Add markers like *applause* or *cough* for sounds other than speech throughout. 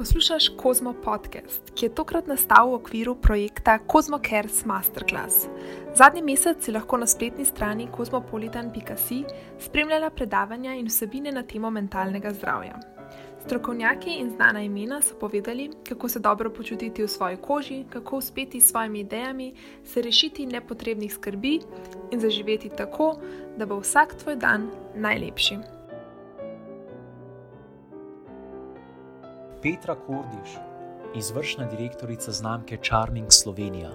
Poslušaš Kozmo podcast, ki je tokrat nastal v okviru projekta Kozmo Cares Masterclass. Zadnji mesec si lahko na spletni strani kozmopolitan.com spremljala predavanja in vsebine na temo mentalnega zdravja. Strokovnjaki in znana imena so povedali, kako se dobro počutiti v svoji koži, kako uspeti s svojimi idejami, se rešiti nepotrebnih skrbi in zaživeti tako, da bo vsak tvoj dan najlepši. Petra Kordiš, izvršna direktorica znamke Charming Slovenija,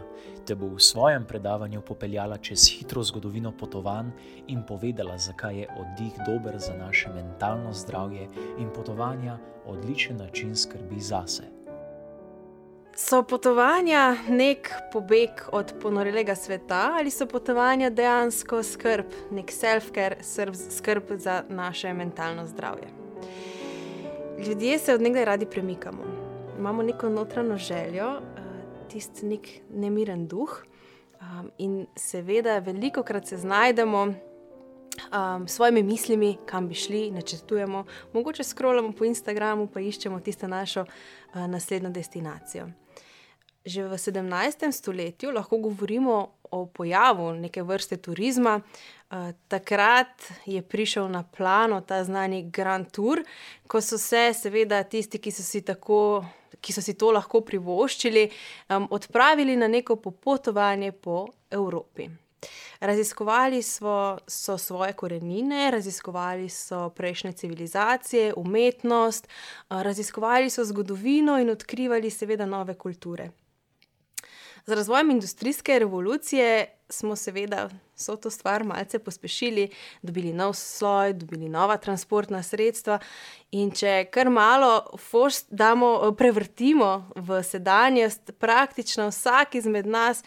te bo v svojem predavanju popeljala čez hitro zgodovino potovanj in povedala, zakaj je oddih dober za naše mentalno zdravje in potovanja odličen način skrbi zase. So potovanja nek pobeg od ponorelega sveta ali so potovanja dejansko skrb, nek self-care, skrb za naše mentalno zdravje? Ljudje se od nekdaj radi premikamo. Imamo neko notranjo željo, uh, tisti nek nemiren duh. Um, in seveda, veliko krat se znajdemo um, s svojimi mislimi, kam bi šli, načrtujemo, mogoče scrollamo po Instagramu, pa iščemo tisto našo uh, naslednjo destinacijo. Že v 17. stoletju lahko govorimo o pojavu neke vrste turizma. Uh, takrat je prišel na plano ta znani Grand Tour, ko so se, seveda, tisti, ki so si, tako, ki so si to lahko privoščili, odpravili na neko popotovanje po Evropi. Raziskovali so, so svoje korenine, raziskovali so prejšnje civilizacije, umetnost, uh, raziskovali so zgodovino in odkrivali, seveda, nove kulture. Z razvojem industrijske revolucije smo seveda vso to stvar malce pospešili, dobili nov sloj, dobili nova transportna sredstva. In če kar malo forst damo, prevrtimo v sedanjost, praktično vsak izmed nas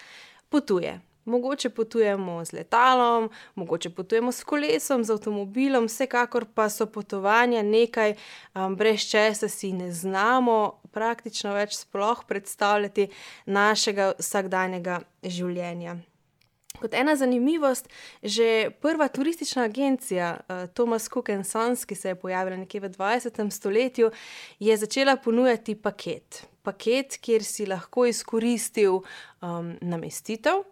potuje. Mogoče potujemo z letalom, mogoče potujemo s kolesom, z avtomobilom, vsekakor pa so potovanja nekaj, um, brez česa si ne znamo praktično več sploh predstavljati našega vsakdanjega življenja. Kot ena zanimivost, že prva turistična agencija uh, Thomas Cook Sons, ki se je pojavila nekje v 20. stoletju, je začela ponujati paket. Paket, kjer si lahko izkoristil um, namestitev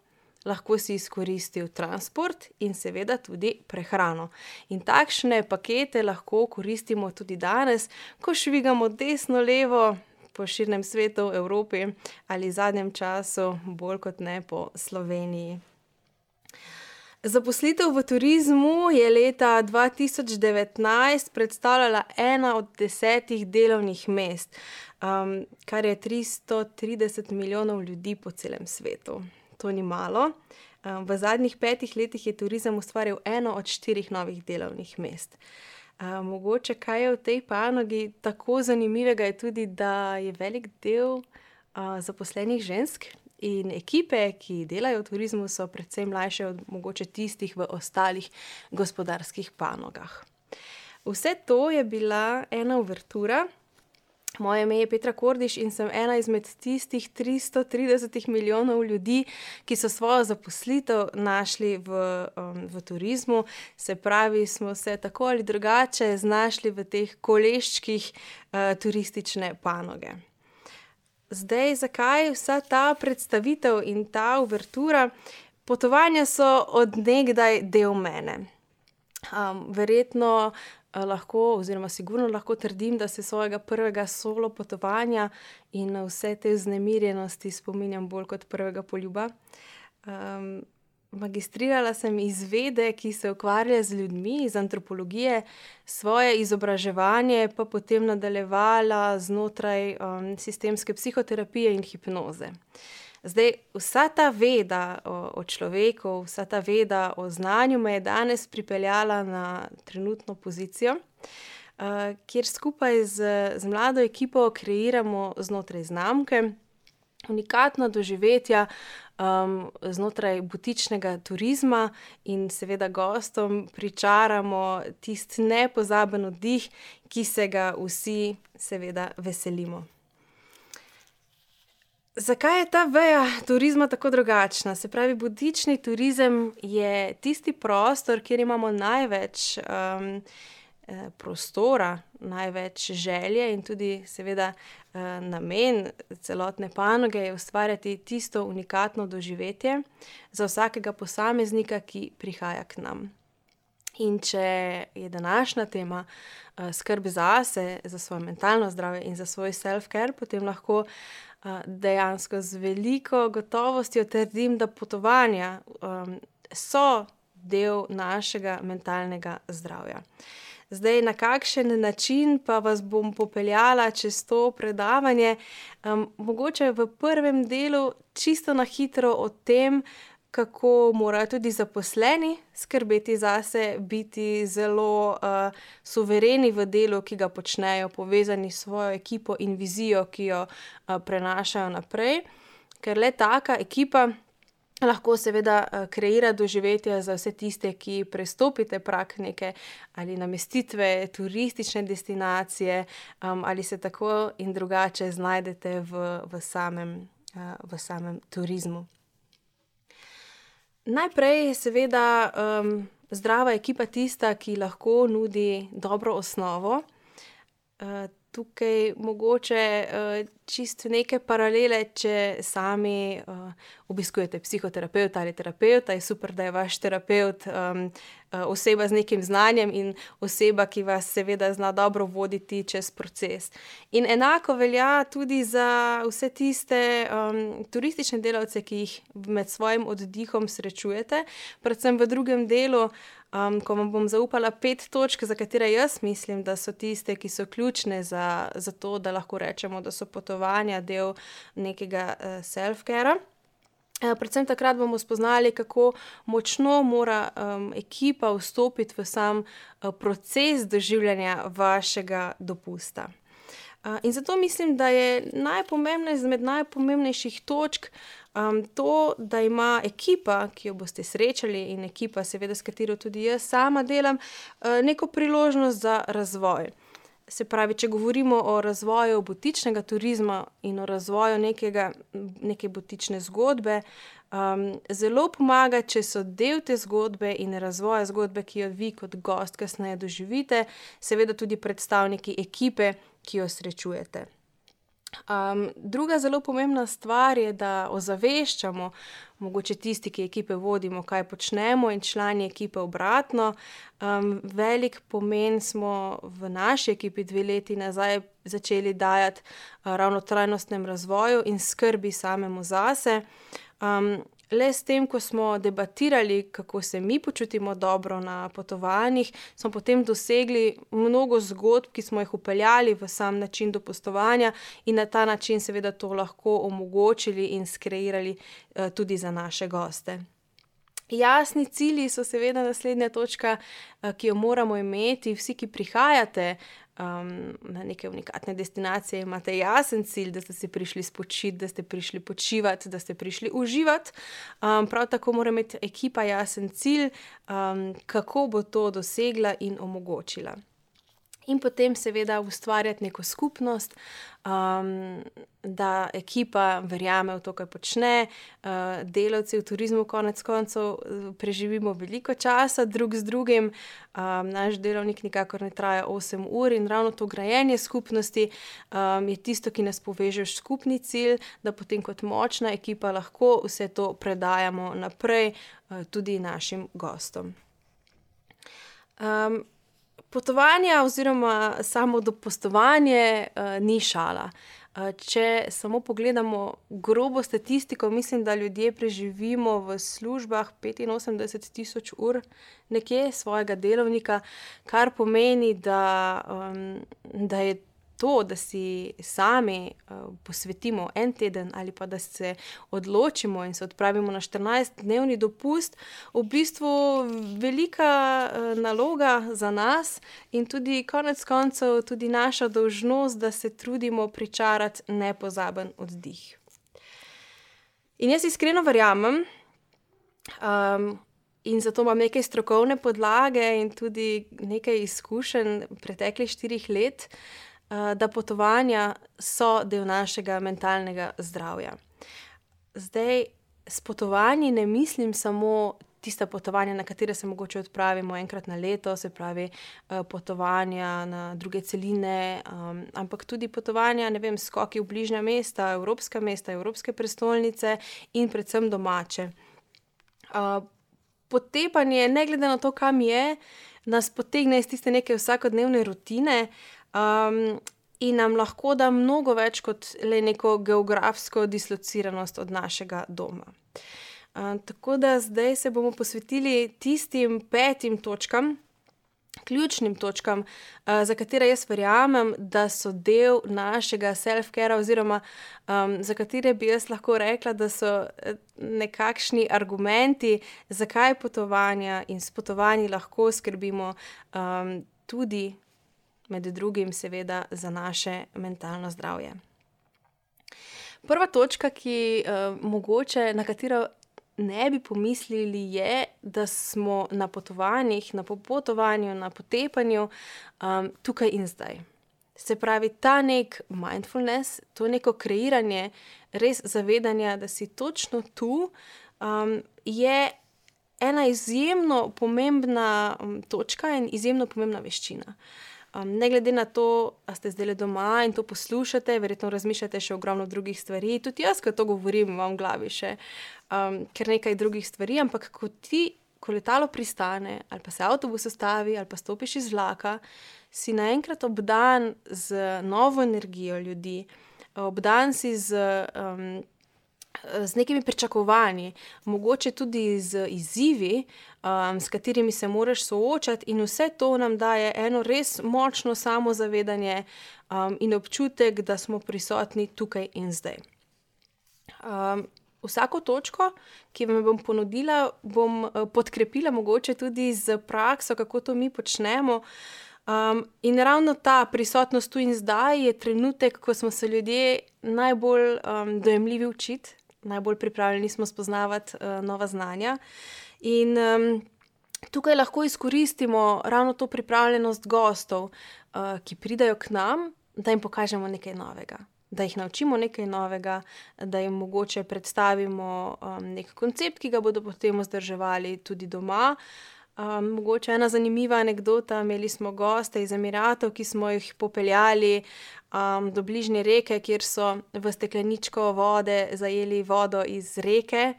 lahko si izkoristil transport in seveda tudi prehrano. In takšne pakete lahko koristimo tudi danes, ko švigamo desno, levo. Po širnem svetu, v Evropi ali zadnjem času, bolj kot ne po Sloveniji. Zaposlitev v turizmu je leta 2019 predstavljala ena od desetih delovnih mest, um, kar je 330 milijonov ljudi po celem svetu to ni malo. V zadnjih petih letih je turizem ustvaril eno od štirih novih delovnih mest. Mogoče kaj je v tej panogi tako zanimivega, je tudi, da je velik del zaposlenih žensk in ekipe, ki delajo v turizmu, so predvsem mlajše od mogoče tistih v ostalih gospodarskih panogah. Vse to je bila ena uvertura. Moje ime je Petra Kordiš in sem ena izmed tistih 330 milijonov ljudi, ki so svojo zaposlitev našli v, um, v turizmu. Se pravi, smo se tako ali drugače znašli v teh koleščkih uh, turistične panoge. Zdaj, zakaj vsa ta predstavitev in ta uvertura? Potovanja so odnegdaj del mene. Um, verjetno lahko, oziroma sigurno lahko trdim, da se svojega prvega solo potovanja in vse te vznemirjenosti spominjam bolj kot prvega poljuba. Um, magistrirala sem iz vede, ki se ukvarja z ljudmi, iz antropologije, svoje izobraževanje pa potem nadaljevala znotraj um, sistemske psihoterapije in hipnoze. Zdaj, vsa ta veda o, o človeku, vsa ta veda o znanju me je danes pripeljala na trenutno pozicijo, uh, kjer skupaj z, z mlado ekipo kreiramo znotraj znamke unikatna doživetja um, znotraj butičnega turizma in seveda gostom pričaramo tisti nepozaben oddih, ki se ga vsi, seveda, veselimo. Zakaj je ta veja turizma tako drugačna? Se pravi, budični turizem je tisti prostor, kjer imamo največ um, eh, prostora, največ želje in tudi, seveda, eh, namen celotne panoge je ustvarjati tisto unikatno doživetje za vsakega posameznika, ki prihaja k nam. In če je današnja tema uh, skrb za sebe, za svoje mentalno zdravje in za svoj self-care, potem lahko uh, dejansko z veliko gotovostjo trdim, da potovanja um, so del našega mentalnega zdravja. Zdaj, na kakšen način pa vas bom popeljala čez to predavanje, um, mogoče v prvem delu čisto na hitro o tem, kako morajo tudi zaposleni skrbeti zase, biti zelo uh, suvereni v delu, ki ga počnejo, povezani s svojo ekipo in vizijo, ki jo uh, prenašajo naprej. Ker le taka ekipa lahko seveda uh, kreira doživetje za vse tiste, ki prestopite prak neke ali namestitve, turistične destinacije um, ali se tako in drugače znajdete v, v, samem, uh, v samem turizmu. Najprej je seveda um, zdrava ekipa tista, ki lahko nudi dobro osnovo. Uh, tukaj mogoče uh, čisto neke paralele, če sami uh, obiskujete psihoterapeuta ali terapeuta, je super, da je vaš terapeut um, oseba z nekim znanjem in oseba, ki vas seveda zna dobro voditi čez proces. In enako velja tudi za vse tiste um, turistične delavce, ki jih med svojim oddihom srečujete, predvsem v drugem delu. Um, ko vam bom zaupala pet točk, za katere jaz mislim, da so tiste, ki so ključne za, za to, da lahko rečemo, da so potovanja del nekega uh, self-care. Uh, predvsem takrat bomo spoznali, kako močno mora um, ekipa vstopiti v sam uh, proces doživljanja vašega dopusta. Uh, in zato mislim, da je najpomembnejša izmed najpomembnejših točk um, to, da ima ekipa, ki jo boste srečali, in ekipa, seveda, s katero tudi jaz sama delam, uh, neko priložnost za razvoj. Se pravi, če govorimo o razvoju butičnega turizma in o razvoju nekega, neke butične zgodbe, um, zelo pomaga, če so del te zgodbe in razvoja zgodbe, ki jo vi kot gost kasneje doživite, seveda tudi predstavniki ekipe, ki jo srečujete. Um, druga zelo pomembna stvar je, da ozaveščamo, mogoče tisti, ki ekipe vodimo, kaj počnemo, in člani ekipe obratno. Um, velik pomen smo v naši ekipi dve leti nazaj začeli dajati uh, ravno trajnostnem razvoju in skrbi samemu zase. Um, Le s tem, ko smo debatirali, kako se mi počutimo dobro na potovanjih, smo potem dosegli mnogo zgodb, ki smo jih upeljali v sam način dopustovanja in na ta način, seveda, to lahko omogočili in skreirali uh, tudi za naše goste. Jasni cilji so seveda naslednja točka, uh, ki jo moramo imeti, vsi, ki prihajate um, na neke unikatne destinacije, imate jasen cilj, da ste si prišli spočiti, da ste prišli počivati, da ste prišli uživati. Um, prav tako mora imeti ekipa jasen cilj, um, kako bo to dosegla in omogočila in potem, seveda, ustvarjati neko skupnost, um, da ekipa verjame v to, kar počne. Uh, delavci v turizmu, konec koncev, preživimo veliko časa drug z drugim, um, naš delovnik nikakor ne traja 8 ur in ravno to grajenje skupnosti um, je tisto, ki nas poveže v skupni cilj, da potem kot močna ekipa lahko vse to predajamo naprej uh, tudi našim gostom. Um, Potovanja oziroma samo dopustovanje uh, ni šala. Uh, če samo pogledamo grobo statistiko, mislim, da ljudje preživimo v službah 85 tisoč ur nekje svojega delovnika, kar pomeni, da, um, da je to, da si sami uh, posvetimo en teden ali pa da se odločimo in se odpravimo na 14-dnevni dopust, v bistvu velika uh, naloga za nas in tudi konec koncev tudi naša dolžnost, da se trudimo pričarati nepozaben oddih. In jaz iskreno verjamem, um, in zato imam neke strokovne podlage in tudi nekaj izkušenj preteklih štirih let, Eh, da potovanja so del našega mentalnega zdravja. Zdaj, s potovanji ne mislim samo tista potovanja, na katere se mogoče odpravimo enkrat na leto, se pravi uh, potovanja na druge celine, um, ampak tudi potovanja, ne vem, skoki v bližnja mesta, evropska mesta, evropske prestolnice in predvsem domače. Uh, potepanje, ne glede na to, kam je, nas potegne iz tiste neke vsakodnevne rutine. Um, In nam lahko da mnogo več kot le neko geografsko dislociranost od našega doma. Uh, tako da zdaj se bomo posvetili tistim petim točkam, ključnim točkam, uh, za katere jaz verjamem, da so del našega self-care, oziroma um, za katere bi jaz lahko rekla, da so nekakšni argumenti, zakaj potovanja in s potovanji lahko skrbimo um, tudi med drugim, seveda, za naše mentalno zdravje. Prva točka, ki uh, mogoče na katero ne bi pomislili, je, da smo na potovanjih, na popotovanju, na potepanju um, tukaj in zdaj. Se pravi, ta nek mindfulness, to neko kreiranje, res zavedanja, da si točno tu, um, je ena izjemno pomembna um, točka in izjemno pomembna veščina. Um, ne glede na to, ali ste zdaj le doma in to poslušate, verjetno razmišljate še ogromno drugih stvari. Tudi jaz, ko to govorim, imam v glavi še um, kar nekaj drugih stvari. Ampak ko ti, ko letalo pristane, ali pa se avtobus ustavi, ali pa stopiš iz vlaka, si naenkrat obdan z novo energijo ljudi, obdan si z. Um, z nekimi pričakovanji, mogoče tudi z izzivi, um, s katerimi se moraš soočati, in vse to nam daje eno res močno samozavedanje um, in občutek, da smo prisotni tukaj in zdaj. Um, vsako točko, ki vam bom ponudila, bom uh, podkrepila mogoče tudi z prakso, kako to mi počnemo. Um, in ravno ta prisotnost tu in zdaj je trenutek, ko smo se ljudje najbolj um, dojemljivi učiti, najbolj pripravljeni smo spoznavati uh, nova znanja. In um, tukaj lahko izkoristimo ravno to pripravljenost gostov, uh, ki pridajo k nam, da jim pokažemo nekaj novega. Da jih naučimo nekaj novega, da jim mogoče predstavimo um, nek koncept, ki ga bodo potem vzdrževali tudi doma. Um, mogoče ena zanimiva anekdota. Imeli smo goste iz Emiratov, ki smo jih popeljali um, do bližnje reke, kjer so v stekleničko vode zajeli vodo iz reke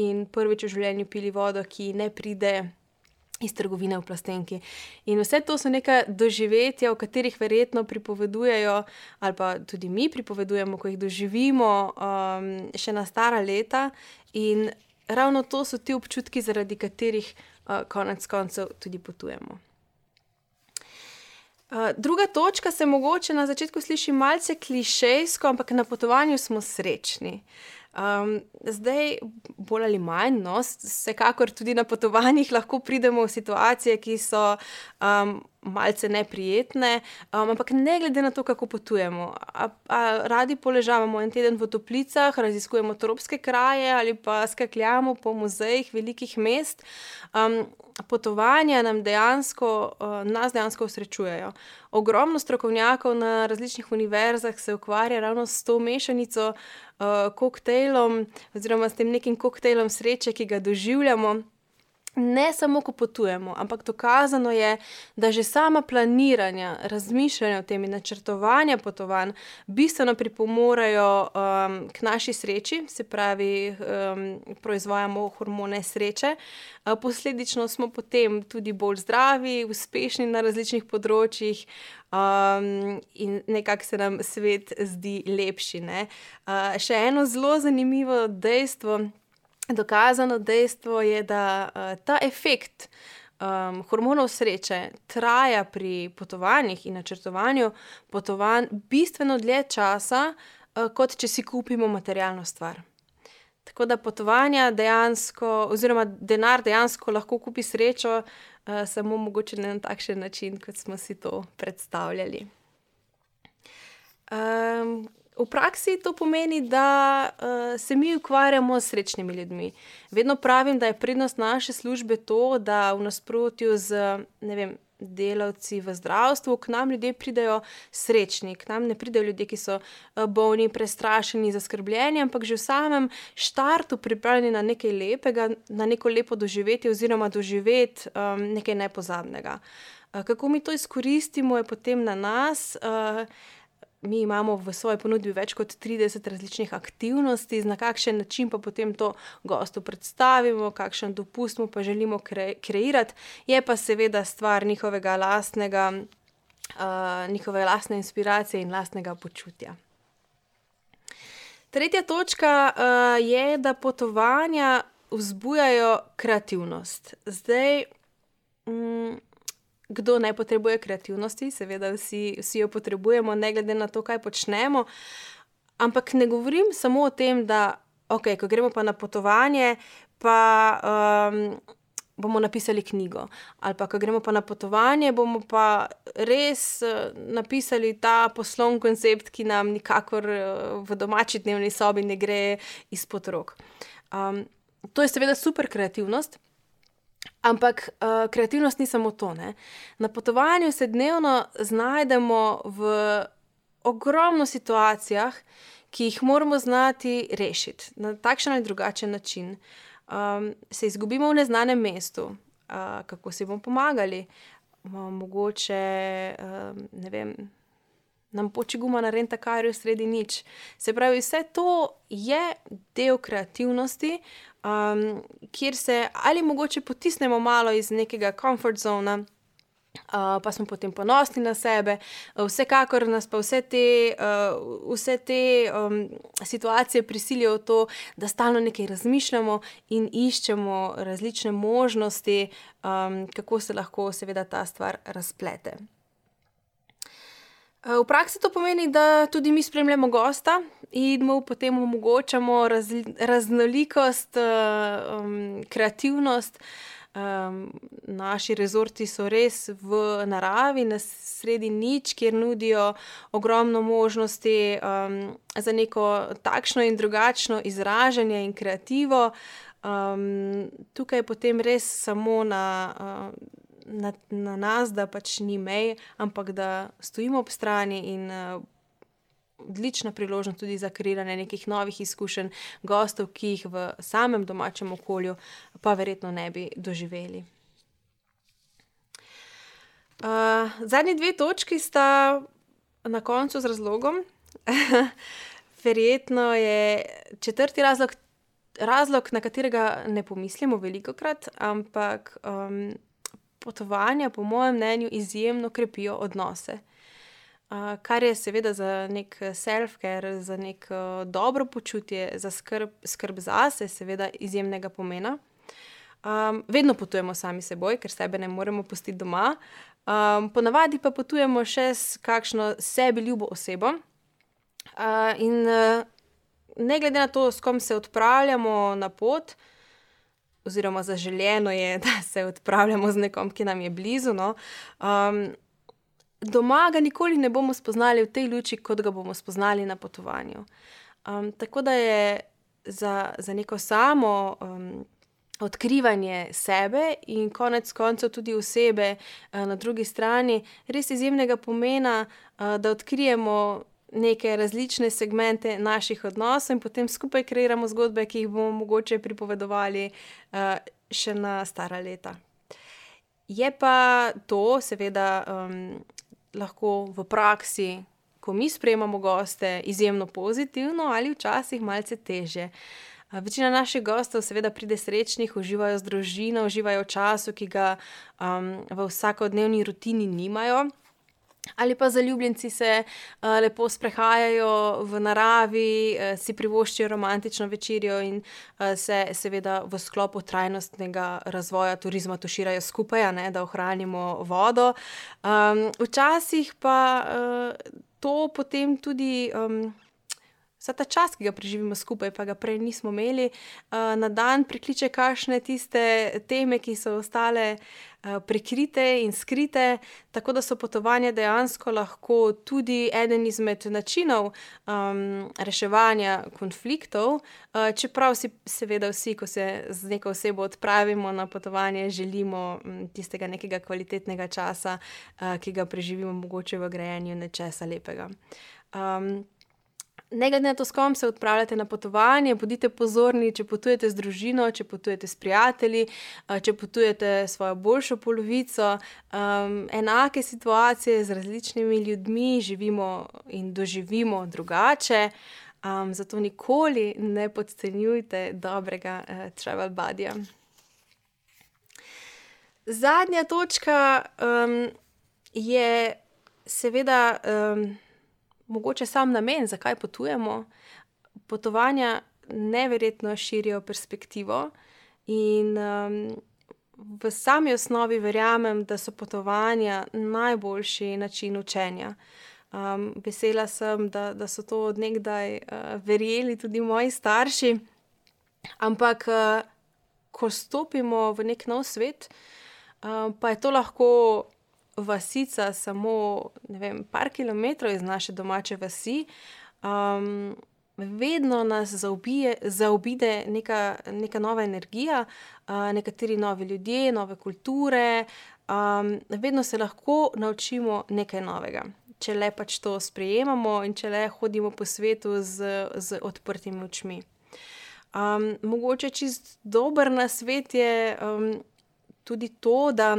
in prvič v življenju pili vodo, ki ne pride. Iz trgovine v plastenki. In vse to so neka doživetja, o katerih verjetno pripovedujejo, ali pa tudi mi pripovedujemo, ko jih doživimo, um, še na stara leta. In ravno to so ti občutki, zaradi katerih uh, konec koncev tudi potujemo. Eh, druga točka se mogoče na začetku sliši malce klišejsko, ampak na potovanju smo srečni. Um, zdaj, bolj ali manj, no, vsekakor tudi na potovanjih lahko pridemo v situacije, ki so um, malce neprijetne, um, ampak ne glede na to, kako potujemo. A, a radi poležavamo en teden v toplicah, raziskujemo tropske kraje ali pa skakljamo po muzejih velikih mest. Um, potovanja nam dejansko, uh, nas dejansko srečujejo. Ogromno strokovnjakov na različnih univerzah se ukvarja ravno s to mešanico, uh, koktejlom, oziroma s tem nekim koktejlom sreče, ki ga doživljamo ne samo, ko potujemo, ampak dokazano je, da že sama planiranja, razmišljanja o tem in načrtovanja potovanj bistveno pripomorejo um, k naši sreči, se pravi, um, proizvajamo hormone sreče, uh, posledično smo potem tudi bolj zdravi, uspešni na različnih področjih. Um, in nekako se nam svet zdi lepši. Uh, še eno zelo zanimivo dejstvo, dokazano dejstvo je, da uh, ta efekt um, hormonov sreče traja pri potovanjih in načrtovanju potovanj bistveno dlje časa, uh, kot če si kupimo materialno stvar. Tako da potovanja dejansko, oziroma denar dejansko lahko kupi srečo, uh, samo mogoče ne na takšen način, kot smo si to predstavljali. Um, V praksi to pomeni, da uh, se mi ukvarjamo s srečnimi ljudmi. Vedno pravim, da je prednost naše službe to, da v nasprotju z vem, delavci v zdravstvu, k nam ljudje pridejo srečni, k nam ne pridejo ljudje, ki so uh, bolni, prestrašeni, zaskrbljeni, ampak že v samem štartu pripravljeni na nekaj lepega, na neko lepo doživetje oziroma doživeti um, nekaj nepozabnega. Uh, kako mi to izkoristimo, je potem na nas. Uh, mi imamo v svoji ponudbi več kot 30 različnih aktivnosti, na kakšen način pa potem to gostu predstavimo, kakšen dopust mu pa želimo kre kreirati, je pa seveda stvar njihovega lastnega, uh, njihove lastne inspiracije in lastnega počutja. Tretja točka uh, je, da potovanja vzbujajo kreativnost. Zdaj, mm, kdo ne potrebuje kreativnosti, seveda vsi, vsi jo potrebujemo, ne glede na to, kaj počnemo. Ampak ne govorim samo o tem, da okay, ko gremo pa na potovanje, pa um, bomo napisali knjigo. Ali pa ko gremo pa na potovanje, bomo pa res uh, napisali ta poslovni koncept, ki nam nikakor uh, v domači dnevni sobi ne gre izpod rok. Um, to je seveda super kreativnost. Ampak uh, kreativnost ni samo to. Ne? Na potovanju se dnevno znajdemo v ogromno situacijah, ki jih moramo znati rešiti na takšen ali drugačen način. Um, se izgubimo v neznanem mestu, uh, kako si bomo pomagali, um, mogoče um, ne vem. Nam poči guma na renta, kar je v sredi nič. Se pravi, vse to je del kreativnosti, um, kjer se ali mogoče potisnemo malo iz nekega komfort zona. Uh, pa smo potem ponosni na sebe, uh, vsekakor nas pa vse te, uh, vse te um, situacije prisilijo v to, da stalno nekaj razmišljamo in iščemo različne možnosti, um, kako se lahko, seveda, ta stvar razplete. Uh, v praksi to pomeni, da tudi mi spremljamo gosta, in mu potem omogočamo raz, raznolikost, um, kreativnost. Um, naši rezorti so res v naravi, na sredi nič, kjer nudijo ogromno možnosti um, za neko takšno in drugačno izražanje in kreativo. Um, tukaj je potem res samo na, uh, na, na nas, da pač ni mej, ampak da stojimo ob strani in uh, odlična priložnost tudi za kreiranje nekih novih izkušenj, gostov, ki jih v samem domačem okolju pa verjetno ne bi doživeli. Uh, zadnji dve točki sta na koncu z razlogom. *laughs* verjetno je četrti razlog, razlog, na katerega ne pomislimo veliko krat, ampak um, potovanja, po mojem mnenju, izjemno krepijo odnose kar je seveda za nek self-care, za neko dobro počutje, za skrb, skrb zase, seveda izjemnega pomena. Um, vedno potujemo sami seboj, ker sebe ne moremo pustiti doma. Um, ponavadi pa potujemo še s kakšno sebi ljubo osebo. Uh, in uh, ne glede na to, s kom se odpravljamo na pot, oziroma zaželjeno je, *laughs* da se odpravljamo z nekom, ki nam je blizu. No, um, doma ga nikoli ne bomo spoznali v tej luči, kot ga bomo spoznali na potovanju. Um, tako da je za, za neko samo um, odkrivanje sebe in konec koncev tudi osebe uh, na drugi strani res izjemnega pomena, uh, da odkrijemo. Neke različne segmente naših odnosov, in potem skupaj kreiramo zgodbe, ki jih bomo mogoče pripovedovali uh, še na stara leta. Je pa to, seveda, um, lahko v praksi, ko mi sprejemamo goste, izjemno pozitivno ali včasih malce teže. Večina naših gostov, seveda, pride srečnih, uživajo z družino, uživajo v času, ki ga um, v vsakodnevni rutini nimajo ali pa zaljubljenci se uh, lepo sprehajajo v naravi, uh, si privoščijo romantično večerjo in uh, se seveda v sklopu trajnostnega razvoja turizma tuširajo skupaj, ne, da ohranimo vodo. Um, včasih pa uh, to potem tudi. Um, vsa ta čas, ki ga preživimo skupaj, pa ga prej nismo imeli, uh, na dan prikliče kašne tiste teme, ki so ostale uh, prikrite in skrite, tako da so potovanja dejansko lahko tudi eden izmed načinov um, reševanja konfliktov, uh, čeprav si seveda vsi, ko se z neko osebo odpravimo na potovanje, želimo um, tistega nekega kvalitetnega časa, ki ga preživimo mogoče v grajenju nečesa lepega. Um, ne glede na to, s kom se odpravljate na potovanje, bodite pozorni, če potujete z družino, če potujete s prijatelji, če potujete s svojo boljšo polovico. Um, enake situacije z različnimi ljudmi živimo in doživimo drugače. Um, zato nikoli ne podcenjujte dobrega uh, travel budija. Zadnja točka um, je seveda. Um, mogoče sam namen, zakaj potujemo. Potovanja neverjetno širijo perspektivo, in um, v sami osnovi verjamem, da so potovanja najboljši način učenja. Um, vesela sem, da, da so to odnegdaj uh, verjeli tudi moji starši. Ampak, uh, ko stopimo v nek nov svet, uh, pa je to lahko vasica, samo vem, par kilometrov iz naše domače vasi, um, vedno nas zaobije, zaobide neka, neka nova energija, uh, nekateri novi ljudje, nove kulture. Um, vedno se lahko naučimo nekaj novega. Če le pač to sprejemamo in če le hodimo po svetu z, z odprtimi očmi. Um, mogoče čist dober na svet je um, tudi to, da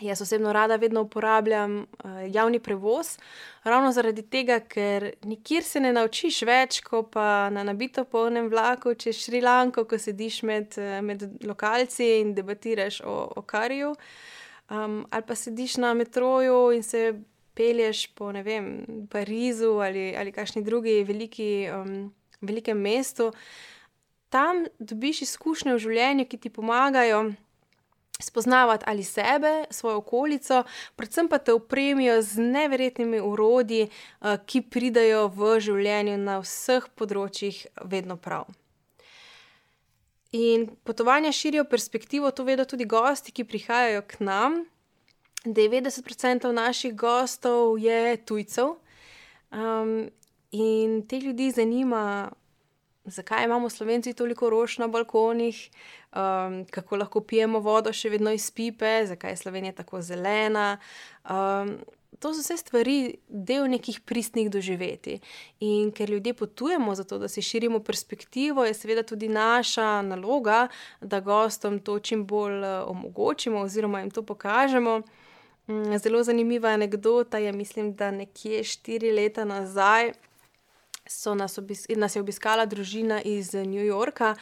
Jaz osebno rada vedno uporabljam uh, javni prevoz, ravno zaradi tega, ker nikjer se ne naučiš več, kot pa na nabito polnem vlaku čez Šrilanko, ko sediš med, eh, med lokalci in debatiraš o, o kariju. Um, ali pa sediš na metroju in se pelješ po ne vem, Parizu ali, ali kakšni drugi veliki, um, velikem mestu. Tam dobiš izkušnje v življenju, ki ti pomagajo spoznavati ali sebe, svojo okolico, predvsem pa te opremijo z neverjetnimi urodji, eh, ki pridajo v življenju na vseh področjih vedno prav. In potovanja širijo perspektivo, to vedo tudi gosti, ki prihajajo k nam. 90% naših gostov je tujcev. Um, in te ljudi zanima, zakaj imamo slovenci toliko rož na balkonih, um, kako lahko pijemo vodo še vedno iz pipe, zakaj je Slovenija tako zelena. Um, to so vse stvari, del nekih pristnih doživeti. In ker ljudje potujemo zato, da si širimo perspektivo, je seveda tudi naša naloga, da gostom to čim bolj uh, omogočimo oziroma jim to pokažemo. Mm, zelo zanimiva anekdota je, mislim, da nekje štiri leta nazaj nas, obis nas je obiskala družina iz New Yorka.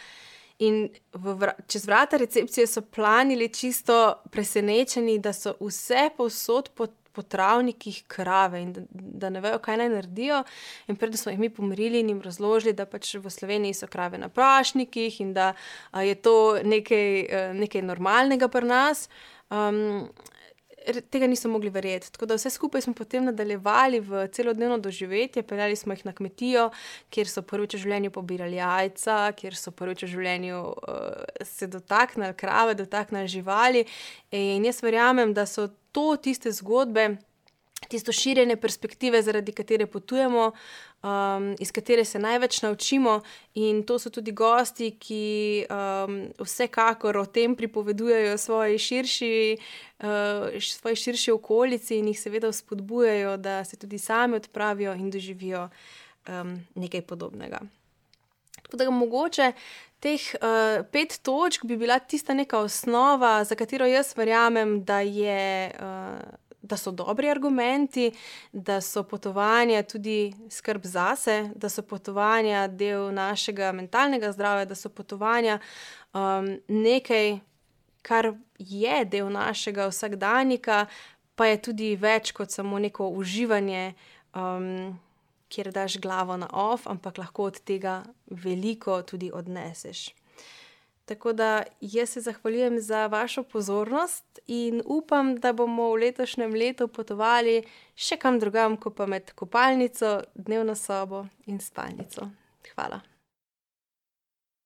In vra čez vrata recepcije so planili čisto presenečeni, da so vse posod po, po travnikih krave in da, da ne vejo, kaj naj naredijo. In predtem smo jih mi pomirili in jim razložili, da pač v Sloveniji so krave na prašnikih in da a, je to nekaj, nekaj normalnega pri nas. Um, tega niso mogli verjeti. Tako da vse skupaj smo potem nadaljevali v celodnevno doživetje, peljali smo jih na kmetijo, kjer so prvič v življenju pobirali jajca, kjer so prvič v življenju uh, se dotaknili krave, dotaknili živali. In jaz verjamem, da so to tiste zgodbe tisto širjenje perspektive, zaradi katere potujemo, um, iz katere se največ naučimo, in to so tudi gosti, ki um, vsekakor o tem pripovedujejo svoji širši, uh, svoji širši okolici in jih seveda spodbujajo, da se tudi sami odpravijo in doživijo um, nekaj podobnega. Tako da mogoče. Teh uh, pet točk bi bila tista neka osnova, za katero jaz verjamem, da je uh, da so dobri argumenti, da so potovanja tudi skrb zase, da so potovanja del našega mentalnega zdravja, da so potovanja um, nekaj, kar je del našega vsakdanjika, pa je tudi več kot samo neko uživanje, um, kjer daš glavo na off, ampak lahko od tega veliko tudi odneseš. Tako da jaz se zahvaljujem za vašo pozornost in upam, da bomo v letošnjem letu potovali še kam drugam, kot pa med kopalnico, dnevno sobo in spalnico. Hvala.